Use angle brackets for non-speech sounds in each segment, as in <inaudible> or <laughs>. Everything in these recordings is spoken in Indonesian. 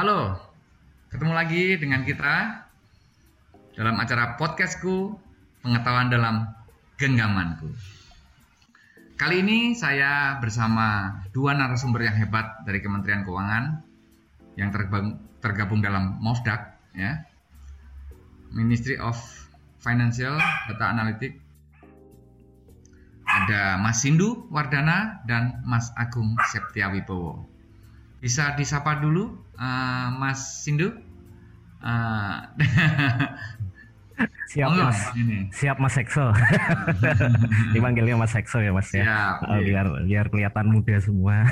Halo, ketemu lagi dengan kita dalam acara podcastku Pengetahuan dalam Genggamanku. Kali ini saya bersama dua narasumber yang hebat dari Kementerian Keuangan yang tergabung, dalam MOFDAK, ya, Ministry of Financial Data Analytics. Ada Mas Sindu Wardana dan Mas Agung Septiawibowo. Bisa disapa dulu uh, Mas Sindu? Uh, <laughs> siap oh, mas. Ini. siap mas Sekso <laughs> dipanggilnya mas Sekso ya mas ya? Siap, uh, biar biar kelihatan muda semua.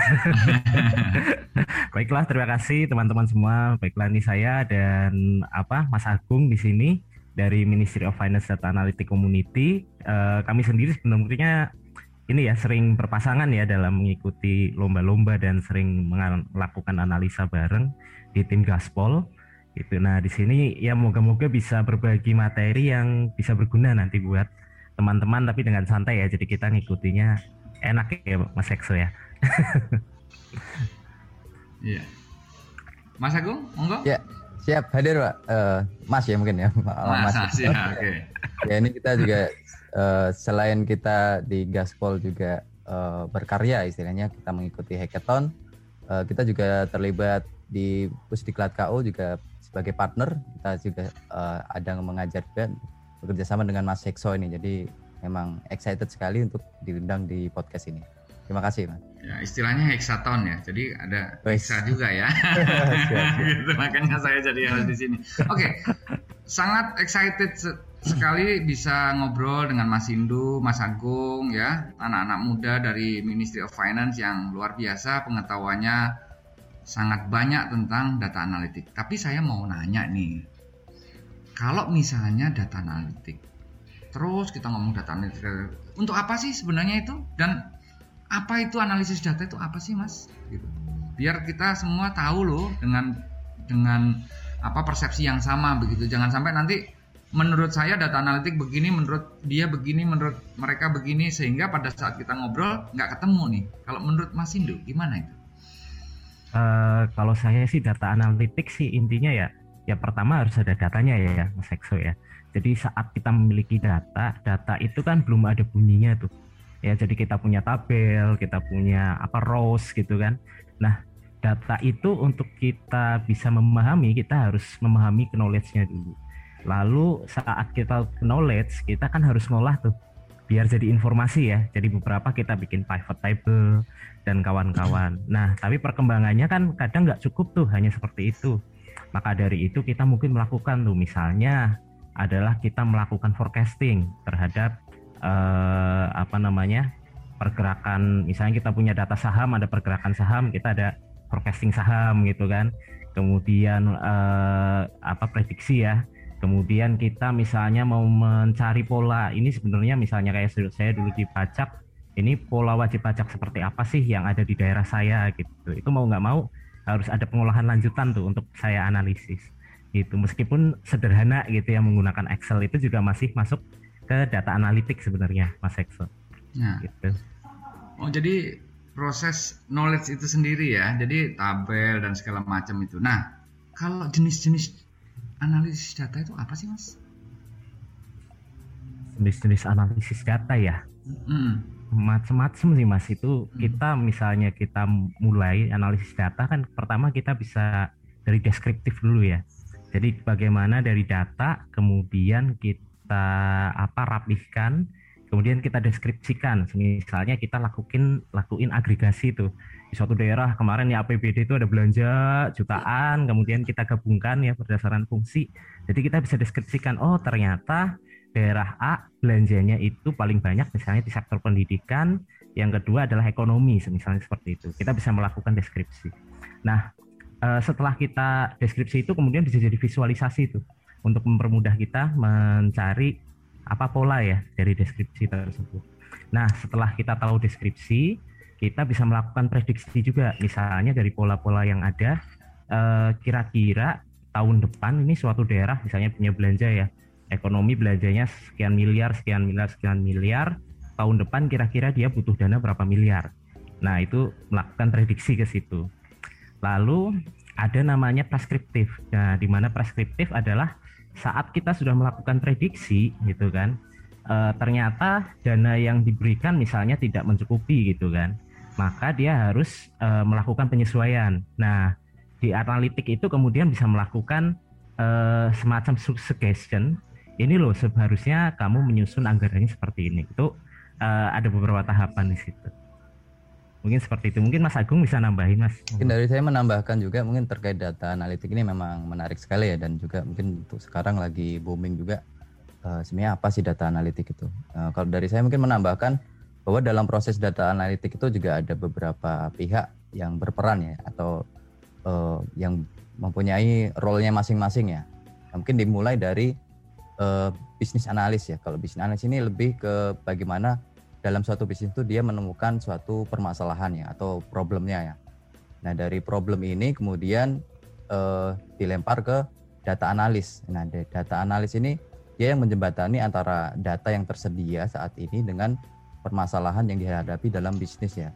<laughs> Baiklah terima kasih teman-teman semua. Baiklah ini saya dan apa mas Agung di sini dari Ministry of Finance Data Analytics Community. Uh, kami sendiri sebenarnya ini ya sering berpasangan ya dalam mengikuti lomba-lomba dan sering melakukan analisa bareng di tim Gaspol itu. Nah di sini ya moga-moga bisa berbagi materi yang bisa berguna nanti buat teman-teman tapi dengan santai ya. Jadi kita ngikutinya enak ya Mas Ekso ya. <laughs> Iya. Mas Agung, monggo. Ya, siap hadir Pak. Uh, mas ya mungkin ya. Mas, mas ya, oke. Okay. <laughs> ya ini kita juga uh, selain kita di Gaspol juga uh, berkarya istilahnya kita mengikuti hackathon, uh, kita juga terlibat di Pusdiklat KU juga sebagai partner. Kita juga uh, ada mengajar juga bekerja sama dengan Mas Hekso ini. Jadi memang excited sekali untuk diundang di podcast ini. Terima kasih Mas. Ya istilahnya hexaton ya. Jadi ada hexa juga ya. <laughs> Gitu, makanya saya jadi harus di sini. Oke okay. sangat excited sekali bisa ngobrol dengan Mas Indu, Mas Agung ya, anak-anak muda dari Ministry of Finance yang luar biasa pengetahuannya sangat banyak tentang data analitik. Tapi saya mau nanya nih, kalau misalnya data analitik, terus kita ngomong data analitik, untuk apa sih sebenarnya itu? Dan apa itu analisis data itu apa sih mas? Gitu. Biar kita semua tahu loh dengan dengan apa persepsi yang sama begitu. Jangan sampai nanti menurut saya data analitik begini, menurut dia begini, menurut mereka begini, sehingga pada saat kita ngobrol nggak ketemu nih. Kalau menurut Mas Indu, gimana itu? Uh, kalau saya sih data analitik sih intinya ya, ya pertama harus ada datanya ya, Mas Ekso ya. Jadi saat kita memiliki data, data itu kan belum ada bunyinya tuh. Ya, jadi kita punya tabel, kita punya apa rows gitu kan. Nah, data itu untuk kita bisa memahami, kita harus memahami knowledge-nya dulu Lalu saat kita knowledge, kita kan harus ngolah tuh biar jadi informasi ya. Jadi beberapa kita bikin pivot table dan kawan-kawan. Nah, tapi perkembangannya kan kadang nggak cukup tuh hanya seperti itu. Maka dari itu kita mungkin melakukan tuh misalnya adalah kita melakukan forecasting terhadap eh, apa namanya pergerakan. Misalnya kita punya data saham, ada pergerakan saham, kita ada forecasting saham gitu kan. Kemudian eh, apa prediksi ya Kemudian kita misalnya mau mencari pola, ini sebenarnya misalnya kayak saya dulu di pajak, ini pola wajib pajak seperti apa sih yang ada di daerah saya gitu. Itu mau nggak mau harus ada pengolahan lanjutan tuh untuk saya analisis. Gitu. Meskipun sederhana gitu ya menggunakan Excel itu juga masih masuk ke data analitik sebenarnya Mas Excel. Nah. Gitu. Oh jadi proses knowledge itu sendiri ya. Jadi tabel dan segala macam itu. Nah, kalau jenis-jenis analisis data itu apa sih mas? Jenis-jenis analisis data ya. Mm. Macam-macam sih mas itu mm. kita misalnya kita mulai analisis data kan pertama kita bisa dari deskriptif dulu ya. Jadi bagaimana dari data kemudian kita apa rapihkan kemudian kita deskripsikan misalnya kita lakuin lakuin agregasi tuh di suatu daerah kemarin ya APBD itu ada belanja jutaan kemudian kita gabungkan ya berdasarkan fungsi. Jadi kita bisa deskripsikan oh ternyata daerah A belanjanya itu paling banyak misalnya di sektor pendidikan yang kedua adalah ekonomi misalnya seperti itu. Kita bisa melakukan deskripsi. Nah eh, setelah kita deskripsi itu kemudian bisa jadi visualisasi itu untuk mempermudah kita mencari apa pola ya dari deskripsi tersebut. Nah setelah kita tahu deskripsi kita bisa melakukan prediksi juga. Misalnya dari pola-pola yang ada eh, kira-kira tahun depan ini suatu daerah misalnya punya belanja ya ekonomi belanjanya sekian miliar sekian miliar sekian miliar tahun depan kira-kira dia butuh dana berapa miliar. Nah itu melakukan prediksi ke situ. Lalu ada namanya preskriptif. Nah, di mana preskriptif adalah saat kita sudah melakukan prediksi gitu kan, e, ternyata dana yang diberikan misalnya tidak mencukupi gitu kan, maka dia harus e, melakukan penyesuaian. Nah, di analitik itu kemudian bisa melakukan e, semacam suggestion. Ini loh seharusnya kamu menyusun anggarannya seperti ini. Itu e, ada beberapa tahapan di situ. Mungkin seperti itu. Mungkin Mas Agung bisa nambahin, Mas. Mungkin dari saya menambahkan juga mungkin terkait data analitik ini memang menarik sekali ya dan juga mungkin untuk sekarang lagi booming juga. Uh, sebenarnya apa sih data analitik itu? Uh, kalau dari saya mungkin menambahkan bahwa dalam proses data analitik itu juga ada beberapa pihak yang berperan ya atau uh, yang mempunyai role-nya masing-masing ya. Mungkin dimulai dari uh, bisnis analis ya. Kalau bisnis analis ini lebih ke bagaimana dalam suatu bisnis itu dia menemukan suatu permasalahan ya atau problemnya ya. Nah dari problem ini kemudian eh, dilempar ke data analis. Nah data analis ini dia yang menjembatani antara data yang tersedia saat ini dengan permasalahan yang dihadapi dalam bisnis ya.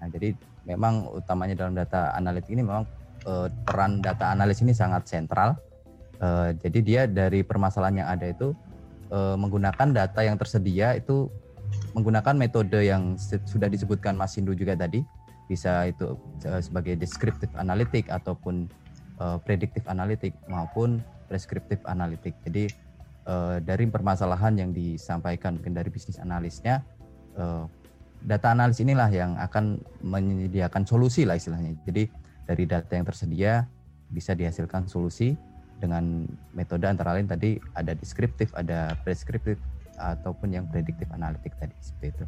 Nah jadi memang utamanya dalam data analis ini memang eh, peran data analis ini sangat sentral. Eh, jadi dia dari permasalahan yang ada itu eh, menggunakan data yang tersedia itu menggunakan metode yang sudah disebutkan Mas Sindu juga tadi, bisa itu uh, sebagai descriptive analytic ataupun uh, predictive analytic maupun prescriptive analytic. Jadi uh, dari permasalahan yang disampaikan mungkin dari bisnis analisnya, uh, data analis inilah yang akan menyediakan solusi lah istilahnya. Jadi dari data yang tersedia bisa dihasilkan solusi dengan metode antara lain tadi ada deskriptif, ada preskriptif, ataupun yang prediktif analitik tadi seperti itu.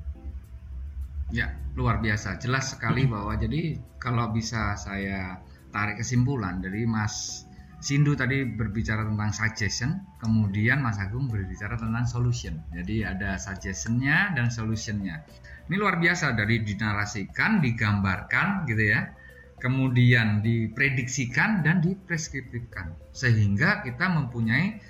Ya, luar biasa. Jelas sekali bahwa jadi kalau bisa saya tarik kesimpulan dari Mas Sindu tadi berbicara tentang suggestion, kemudian Mas Agung berbicara tentang solution. Jadi ada suggestionnya dan solutionnya. Ini luar biasa dari dinarasikan, digambarkan gitu ya, kemudian diprediksikan dan dipreskriptifkan, sehingga kita mempunyai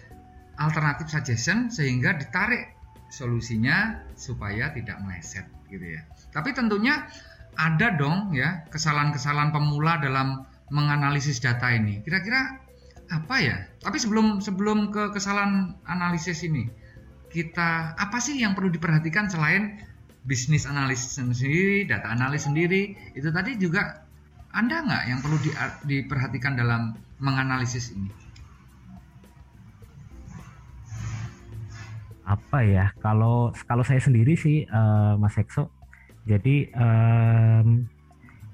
alternatif suggestion sehingga ditarik solusinya supaya tidak meleset gitu ya. Tapi tentunya ada dong ya kesalahan-kesalahan pemula dalam menganalisis data ini. Kira-kira apa ya? Tapi sebelum sebelum ke kesalahan analisis ini, kita apa sih yang perlu diperhatikan selain bisnis analis sendiri, data analis sendiri? Itu tadi juga Anda nggak yang perlu di, diperhatikan dalam menganalisis ini? apa ya kalau kalau saya sendiri sih uh, Mas Ekso jadi um,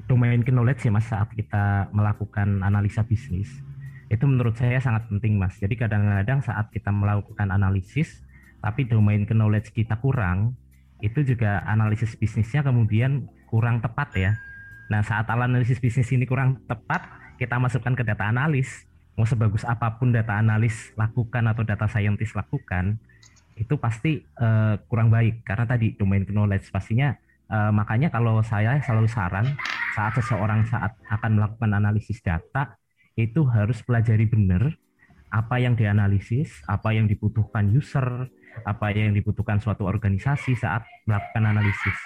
domain knowledge ya Mas saat kita melakukan analisa bisnis itu menurut saya sangat penting Mas. Jadi kadang-kadang saat kita melakukan analisis tapi domain knowledge kita kurang itu juga analisis bisnisnya kemudian kurang tepat ya. Nah saat analisis bisnis ini kurang tepat kita masukkan ke data analis. Mau sebagus apa pun data analis lakukan atau data scientist lakukan itu pasti uh, kurang baik. Karena tadi domain knowledge pastinya uh, makanya kalau saya selalu saran saat seseorang saat akan melakukan analisis data itu harus pelajari benar apa yang dianalisis, apa yang dibutuhkan user, apa yang dibutuhkan suatu organisasi saat melakukan analisis.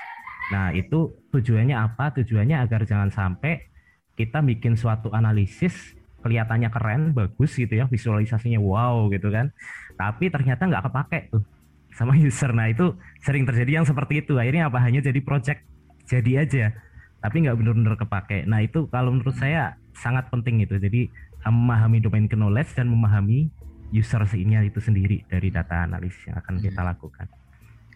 Nah, itu tujuannya apa? Tujuannya agar jangan sampai kita bikin suatu analisis kelihatannya keren, bagus gitu ya, visualisasinya wow gitu kan. Tapi ternyata nggak kepake tuh sama <laughs> user. Nah itu sering terjadi yang seperti itu. Akhirnya apa hanya jadi project jadi aja, tapi nggak benar-benar kepake. Nah itu kalau menurut saya sangat penting itu. Jadi memahami domain knowledge dan memahami user ini itu sendiri dari data analisis yang akan kita iya. lakukan.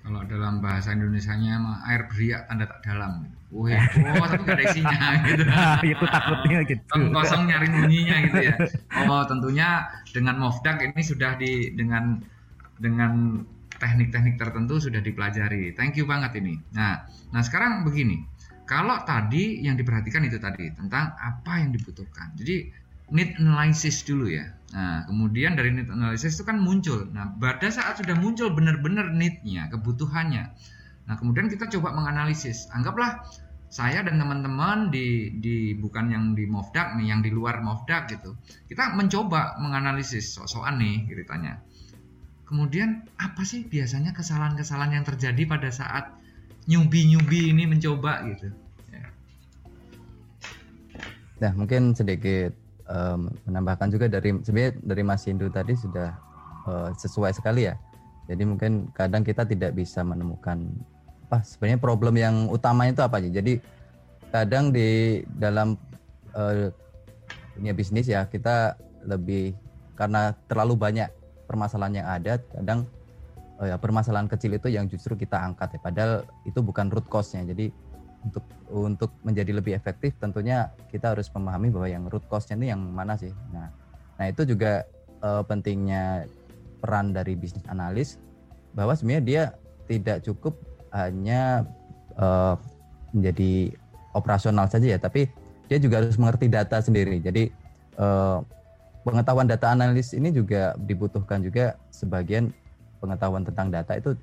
Kalau dalam bahasa Indonesia-nya air beriak tanda tak dalam. Wah, <laughs> oh, tapi gak ada isinya gitu. Nah, itu takutnya gitu. Kosong nyari bunyinya gitu ya. Oh, tentunya dengan Mofdak ini sudah di dengan dengan teknik-teknik tertentu sudah dipelajari. Thank you banget ini. Nah, nah sekarang begini. Kalau tadi yang diperhatikan itu tadi tentang apa yang dibutuhkan. Jadi need analysis dulu ya. Nah, kemudian dari need analysis itu kan muncul. Nah, pada saat sudah muncul benar-benar need-nya, kebutuhannya. Nah, kemudian kita coba menganalisis. Anggaplah saya dan teman-teman di di bukan yang di Mofdak nih, yang di luar Mofdak gitu. Kita mencoba menganalisis sok-sokan nih ceritanya. Kemudian apa sih biasanya kesalahan-kesalahan yang terjadi pada saat nyubi-nyubi ini mencoba gitu? Nah, mungkin sedikit um, menambahkan juga dari sebenarnya dari Mas Hindu tadi sudah uh, sesuai sekali ya. Jadi mungkin kadang kita tidak bisa menemukan apa sebenarnya problem yang utamanya itu apa aja. Jadi kadang di dalam uh, dunia bisnis ya kita lebih karena terlalu banyak permasalahan yang ada kadang uh, ya permasalahan kecil itu yang justru kita angkat ya padahal itu bukan root cause-nya. Jadi untuk untuk menjadi lebih efektif tentunya kita harus memahami bahwa yang root cause-nya ini yang mana sih. Nah, nah itu juga uh, pentingnya peran dari bisnis analis bahwa sebenarnya dia tidak cukup hanya uh, menjadi operasional saja ya, tapi dia juga harus mengerti data sendiri. Jadi uh, pengetahuan data analis ini juga dibutuhkan juga sebagian pengetahuan tentang data itu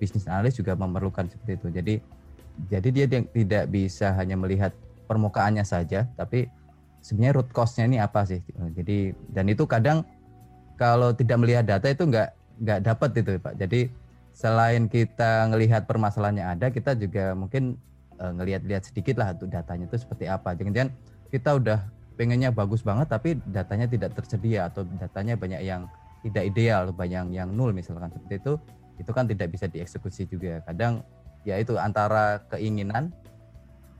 bisnis analis juga memerlukan seperti itu. Jadi jadi dia tidak bisa hanya melihat permukaannya saja, tapi sebenarnya root cause-nya ini apa sih? Jadi dan itu kadang kalau tidak melihat data itu nggak nggak dapat itu Pak. Jadi selain kita ngelihat permasalahannya ada, kita juga mungkin uh, ngelihat-lihat sedikit lah untuk datanya itu seperti apa. Jangan-jangan kita udah pengennya bagus banget tapi datanya tidak tersedia atau datanya banyak yang tidak ideal, banyak yang nul misalkan seperti itu, itu kan tidak bisa dieksekusi juga. Kadang ya itu antara keinginan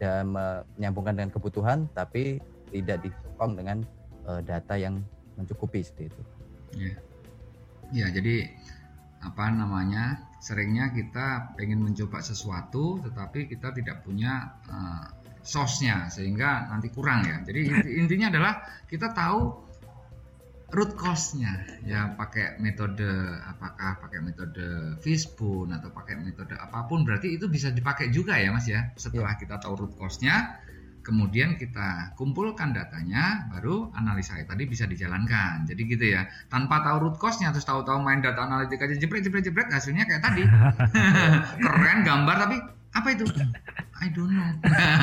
dan menyambungkan dengan kebutuhan tapi tidak dipotong dengan uh, data yang mencukupi seperti itu. Ya. Ya, jadi apa namanya seringnya kita pengen mencoba sesuatu tetapi kita tidak punya uh, source-nya sehingga nanti kurang ya jadi intinya adalah kita tahu root cause-nya ya pakai metode apakah pakai metode Fishbone atau pakai metode apa pun berarti itu bisa dipakai juga ya Mas ya setelah yeah. kita tahu root cause-nya kemudian kita kumpulkan datanya, baru analisa tadi bisa dijalankan. Jadi gitu ya, tanpa tahu root cause-nya, terus tahu-tahu main data analitik aja jebret jebret jebret, hasilnya kayak tadi. <laughs> <laughs> Keren gambar tapi apa itu? I don't know.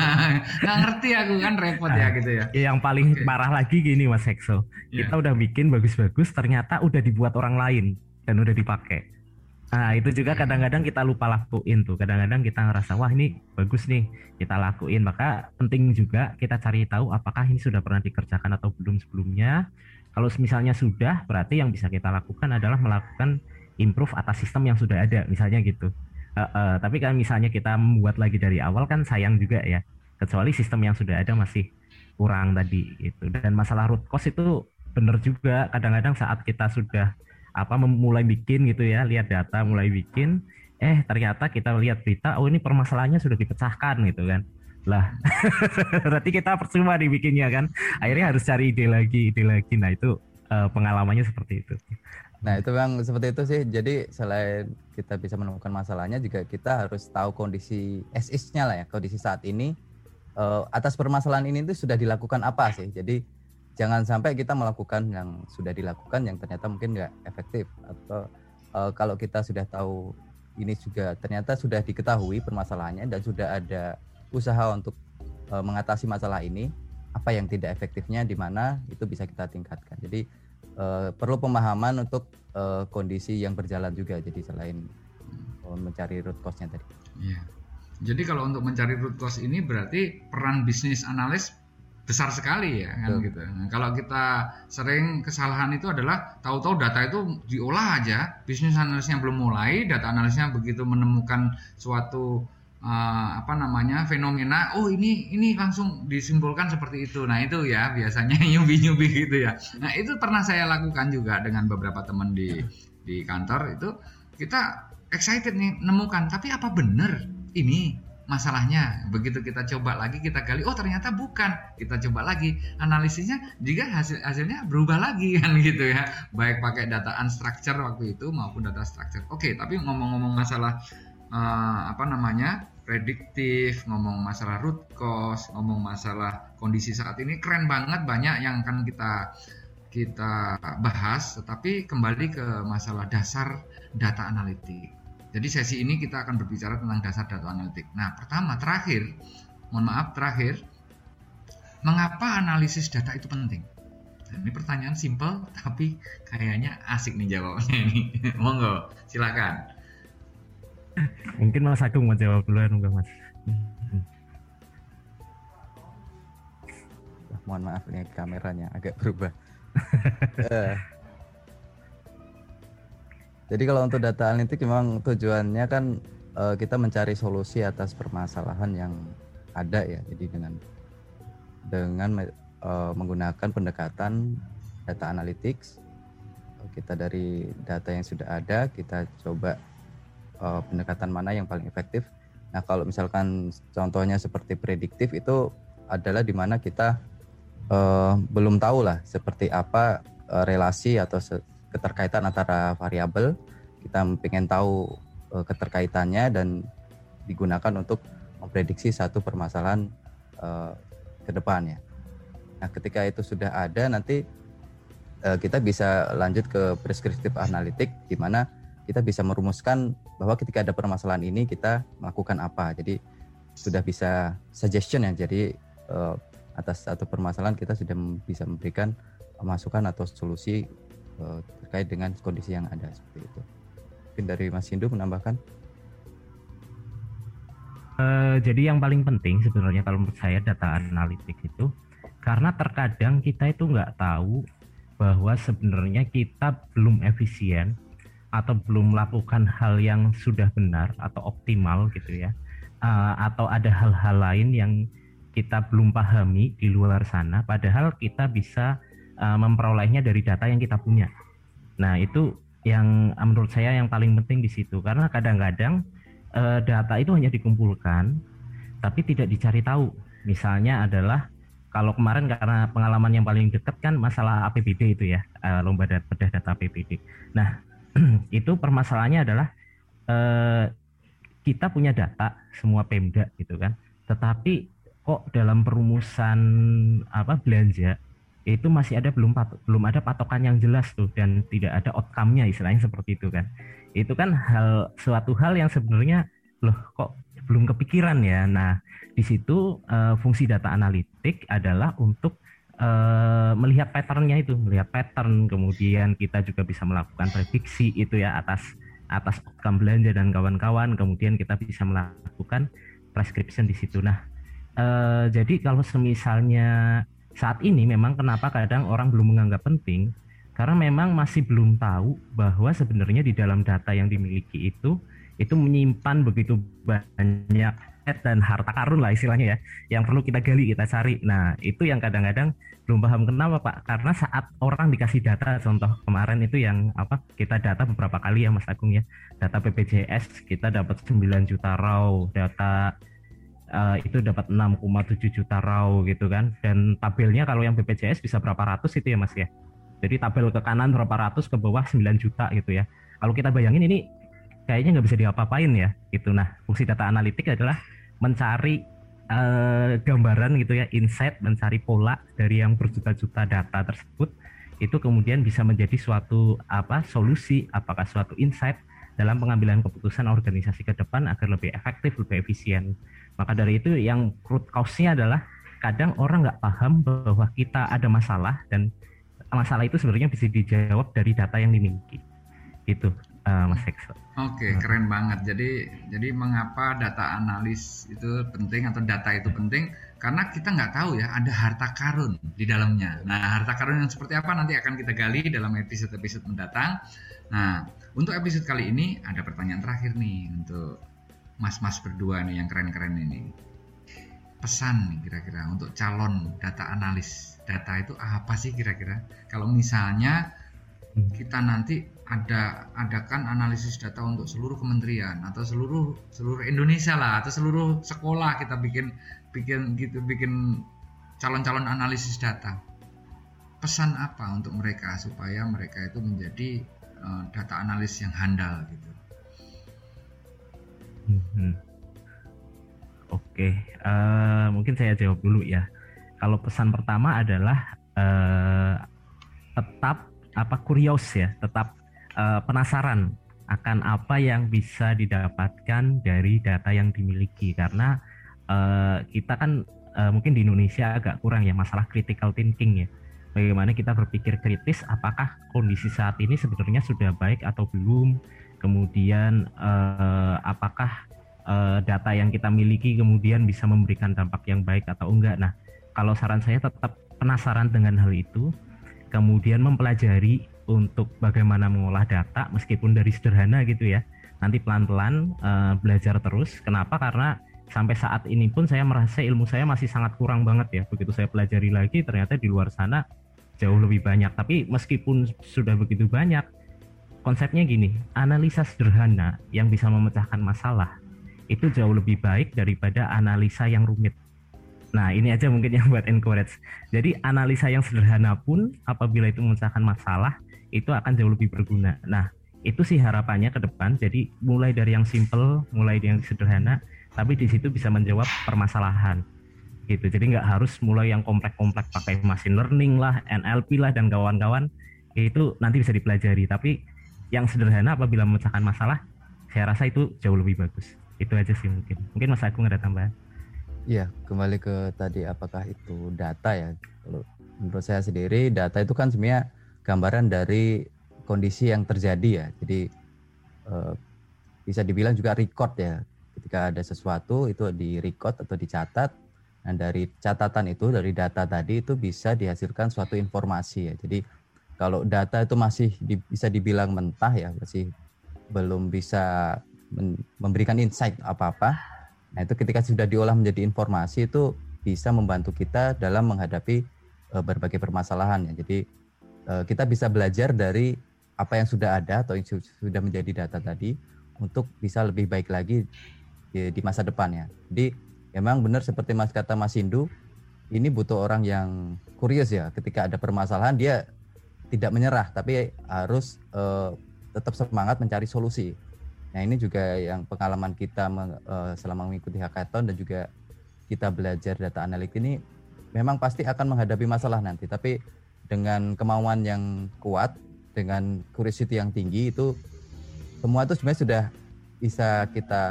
<laughs> Nggak ngerti aku kan repot ya gitu ya. Yang paling okay. parah lagi gini Mas Hexo, yeah. kita udah bikin bagus-bagus, ternyata udah dibuat orang lain dan udah dipakai Nah itu juga kadang-kadang kita lupa lakuin tuh. Kadang-kadang kita ngerasa wah ini bagus nih kita lakuin. Maka penting juga kita cari tahu apakah ini sudah pernah dikerjakan atau belum sebelumnya. Kalau misalnya sudah, berarti yang bisa kita lakukan adalah melakukan improve atas sistem yang sudah ada, misalnya gitu. Uh, uh, tapi kan misalnya kita membuat lagi dari awal kan sayang juga ya. Kecuali sistem yang sudah ada masih kurang tadi gitu. Dan masalah root cause itu benar juga. Kadang-kadang saat kita sudah apa memulai bikin gitu ya lihat data mulai bikin eh ternyata kita lihat berita oh ini permasalahannya sudah dipecahkan gitu kan lah <laughs> berarti kita percuma dibikinnya kan akhirnya harus cari ide lagi ide lagi nah itu uh, pengalamannya seperti itu nah itu bang seperti itu sih. Jadi selain kita bisa menemukan masalahnya juga kita harus tahu kondisi SIS-nya lah ya kondisi saat ini. Uh, atas permasalahan ini itu sudah dilakukan apa sih? Jadi jangan sampai kita melakukan yang sudah dilakukan yang ternyata mungkin nggak efektif. Atau uh, kalau kita sudah tahu ini juga ternyata sudah diketahui permasalahannya dan sudah ada usaha untuk uh, mengatasi masalah ini apa yang tidak efektifnya di mana itu bisa kita tingkatkan. Jadi uh, perlu pemahaman untuk uh, kondisi yang berjalan juga jadi selain uh, mencari root cause-nya tadi. Iya. Jadi kalau untuk mencari root cause ini berarti peran bisnis analis besar sekali ya kan gitu. Nah, kalau kita sering kesalahan itu adalah tahu-tahu data itu diolah aja, bisnis analisnya belum mulai, data analisnya begitu menemukan suatu uh, apa namanya fenomena, oh ini ini langsung disimpulkan seperti itu. Nah itu ya biasanya <laughs> nyubi-nyubi gitu ya. Nah itu pernah saya lakukan juga dengan beberapa teman di di kantor itu kita excited nih nemukan, tapi apa benar ini masalahnya. Begitu kita coba lagi, kita gali, oh ternyata bukan. Kita coba lagi, analisisnya juga hasil hasilnya berubah lagi <laughs> kan gitu ya. Baik pakai data unstructured waktu itu maupun data structured. Oke, tapi ngomong-ngomong masalah uh, apa namanya prediktif, ngomong masalah root cause, ngomong masalah kondisi saat ini keren banget banyak yang akan kita kita bahas, tetapi kembali ke masalah dasar data analitik. Jadi sesi ini kita akan berbicara tentang dasar data analitik. Nah, pertama, terakhir, mohon maaf, terakhir, mengapa analisis data itu penting? Nah, ini pertanyaan simple, tapi kayaknya asik nih jawabnya ini. <laughs> Monggo, silakan. Mungkin Mas Agung mau jawab duluan, enggak Mas? mohon maaf nih kameranya agak berubah. uh, <laughs> jadi kalau untuk data analitik memang tujuannya kan uh, kita mencari solusi atas permasalahan yang ada ya. Jadi dengan dengan uh, menggunakan pendekatan data analytics kita dari data yang sudah ada kita coba uh, pendekatan mana yang paling efektif. Nah, kalau misalkan contohnya seperti prediktif itu adalah di mana kita uh, belum tahu lah seperti apa uh, relasi atau keterkaitan antara variabel kita pengen tahu uh, keterkaitannya dan digunakan untuk memprediksi satu permasalahan uh, ke depannya. Nah, ketika itu sudah ada nanti kita bisa lanjut ke preskriptif analitik di mana kita bisa merumuskan bahwa ketika ada permasalahan ini kita melakukan apa. Jadi sudah bisa suggestion ya. Jadi uh, atas satu permasalahan kita sudah bisa memberikan masukan atau solusi uh, terkait dengan kondisi yang ada seperti itu. Mungkin dari Mas Hindu menambahkan. Uh, jadi yang paling penting sebenarnya kalau menurut saya data analitik itu karena terkadang kita itu nggak tahu bahwa sebenarnya kita belum efisien atau belum melakukan hal yang sudah benar atau optimal gitu ya. Uh, atau ada hal-hal lain yang kita belum pahami di luar sana padahal kita bisa uh, memperolehnya dari data yang kita punya. Nah itu yang menurut saya yang paling penting di situ. Karena kadang-kadang uh, data itu hanya dikumpulkan tapi tidak dicari tahu. Misalnya adalah kalau kemarin karena pengalaman yang paling dekat kan masalah APBD itu ya lomba data, data APBD nah <clears throat> itu permasalahannya adalah uh, kita punya data semua Pemda gitu kan tetapi kok dalam perumusan apa belanja itu masih ada belum belum ada patokan yang jelas tuh dan tidak ada outcome-nya istilahnya seperti itu kan. Itu kan hal suatu hal yang sebenarnya loh kok belum kepikiran ya. Nah, di situ uh, fungsi data analitik adalah untuk uh, melihat patternnya itu, melihat pattern, kemudian kita juga bisa melakukan prediksi itu ya atas atas outcome belanja dan kawan-kawan, kemudian kita bisa melakukan prescription di situ. Nah, uh, jadi kalau semisalnya saat ini memang kenapa kadang orang belum menganggap penting? Karena memang masih belum tahu bahwa sebenarnya di dalam data yang dimiliki itu itu menyimpan begitu banyak dan harta karun lah istilahnya ya yang perlu kita gali kita cari. Nah itu yang kadang-kadang belum paham kenapa pak. Karena saat orang dikasih data contoh kemarin itu yang apa kita data beberapa kali ya mas Agung ya. Data BPJS kita dapat 9 juta raw. Data uh, itu dapat 6,7 juta raw gitu kan. Dan tabelnya kalau yang BPJS bisa berapa ratus itu ya mas ya. Jadi tabel ke kanan berapa ratus ke bawah 9 juta gitu ya. Kalau kita bayangin ini kayaknya nggak bisa diapa-apain ya gitu. Nah fungsi data analitik adalah mencari uh, gambaran gitu ya insight mencari pola dari yang berjuta-juta data tersebut itu kemudian bisa menjadi suatu apa solusi apakah suatu insight dalam pengambilan keputusan organisasi ke depan agar lebih efektif lebih efisien maka dari itu yang root cause-nya adalah kadang orang nggak paham bahwa kita ada masalah dan masalah itu sebenarnya bisa dijawab dari data yang dimiliki. Itu uh, Mas. Oke, keren banget. Jadi jadi mengapa data analis itu penting atau data itu penting? Karena kita nggak tahu ya ada harta karun di dalamnya. Nah, harta karun yang seperti apa nanti akan kita gali dalam episode-episode mendatang. Nah, untuk episode kali ini ada pertanyaan terakhir nih untuk mas-mas berdua nih yang keren-keren ini pesan nih kira-kira untuk calon data analis data itu apa sih kira-kira kalau misalnya kita nanti ada adakan analisis data untuk seluruh kementerian atau seluruh seluruh Indonesia lah atau seluruh sekolah kita bikin bikin gitu bikin calon-calon analisis data pesan apa untuk mereka supaya mereka itu menjadi uh, data analis yang handal gitu Hmm. Oke, uh, mungkin saya jawab dulu ya. Kalau pesan pertama adalah uh, tetap apa kurios ya, tetap uh, penasaran akan apa yang bisa didapatkan dari data yang dimiliki karena uh, kita kan uh, mungkin di Indonesia agak kurang ya masalah critical thinking ya. Bagaimana kita berpikir kritis apakah kondisi saat ini sebenarnya sudah baik atau belum? kemudian uh, apakah uh, data yang kita miliki kemudian bisa memberikan dampak yang baik atau enggak. Nah, kalau saran saya tetap penasaran dengan hal itu, kemudian mempelajari untuk bagaimana mengolah data meskipun dari sederhana gitu ya. Nanti pelan-pelan uh, belajar terus. Kenapa? Karena sampai saat ini pun saya merasa ilmu saya masih sangat kurang banget ya. Begitu saya pelajari lagi ternyata di luar sana jauh lebih banyak. Tapi meskipun sudah begitu banyak, konsepnya gini, analisa sederhana yang bisa memecahkan masalah itu jauh lebih baik daripada analisa yang rumit. Nah, ini aja mungkin yang buat encourage. Jadi, analisa yang sederhana pun apabila itu memecahkan masalah, itu akan jauh lebih berguna. Nah, itu sih harapannya ke depan. Jadi, mulai dari yang simple, mulai dari yang sederhana, tapi di situ bisa menjawab permasalahan. Gitu. Jadi nggak harus mulai yang kompleks-kompleks pakai machine learning lah, NLP lah dan kawan-kawan. Itu nanti bisa dipelajari. Tapi yang sederhana apabila memecahkan masalah, saya rasa itu jauh lebih bagus. Itu aja sih mungkin. Mungkin Mas Agung ada tambahan. Iya, kembali ke tadi apakah itu data ya? Menurut saya sendiri data itu kan sebenarnya gambaran dari kondisi yang terjadi ya. Jadi eh, bisa dibilang juga record ya. Ketika ada sesuatu itu di record atau dicatat. Dan dari catatan itu dari data tadi itu bisa dihasilkan suatu informasi ya. Jadi kalau data itu masih di, bisa dibilang mentah ya, masih belum bisa memberikan insight apa-apa Nah, itu ketika sudah diolah menjadi informasi itu bisa membantu kita dalam menghadapi uh, berbagai permasalahan ya. Jadi kita bisa belajar dari apa yang sudah ada atau yang sudah menjadi data tadi untuk bisa lebih baik lagi di, di masa depan ya. Jadi memang benar seperti Mas kata Mas Indu, ini butuh orang yang kurius ya. Ketika ada permasalahan dia tidak menyerah tapi harus uh, tetap semangat mencari solusi. Nah ini juga yang pengalaman kita uh, selama mengikuti hackathon dan juga kita belajar data analitik ini memang pasti akan menghadapi masalah nanti. Tapi dengan kemauan yang kuat, dengan curiosity yang tinggi itu semua itu sebenarnya sudah bisa kita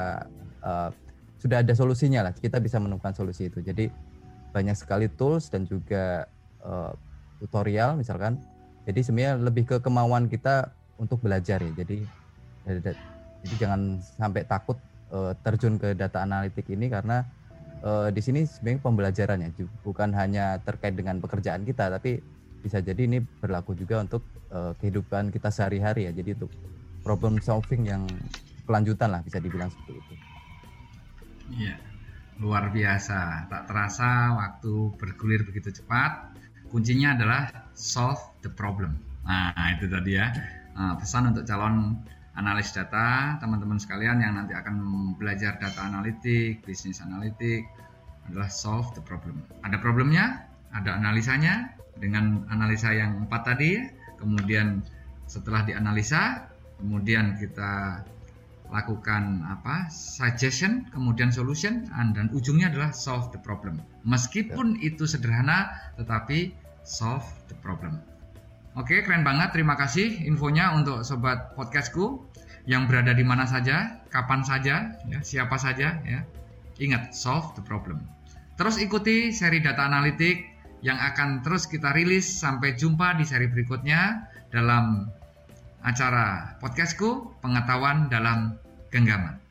uh, sudah ada solusinya lah. Kita bisa menemukan solusi itu. Jadi banyak sekali tools dan juga uh, tutorial misalkan. Jadi sebenarnya lebih ke kemauan kita untuk belajar ya. Jadi jadi jangan sampai takut uh, terjun ke data analitik ini karena uh, di sini sebenarnya pembelajarannya bukan hanya terkait dengan pekerjaan kita tapi bisa jadi ini berlaku juga untuk uh, kehidupan kita sehari-hari ya. Jadi untuk problem solving yang kelanjutan lah bisa dibilang seperti itu. Iya. Luar biasa. Tak terasa waktu bergulir begitu cepat. Kuncinya adalah solve the problem. Nah, itu tadi ya. pesan untuk calon analis data, teman-teman sekalian yang nanti akan belajar data analitik, bisnis analitik adalah solve the problem. Ada problemnya, ada analisanya dengan analisa yang empat tadi, kemudian setelah dianalisa, kemudian kita lakukan apa suggestion, kemudian solution, dan ujungnya adalah solve the problem. Meskipun ya. itu sederhana, tetapi solve the problem. Oke, keren banget. Terima kasih infonya untuk sobat podcastku yang berada di mana saja, kapan saja, ya, siapa saja, ya. Ingat, solve the problem. Terus ikuti seri data analitik yang akan terus kita rilis sampai jumpa di seri berikutnya dalam acara podcastku Pengetahuan dalam Genggaman.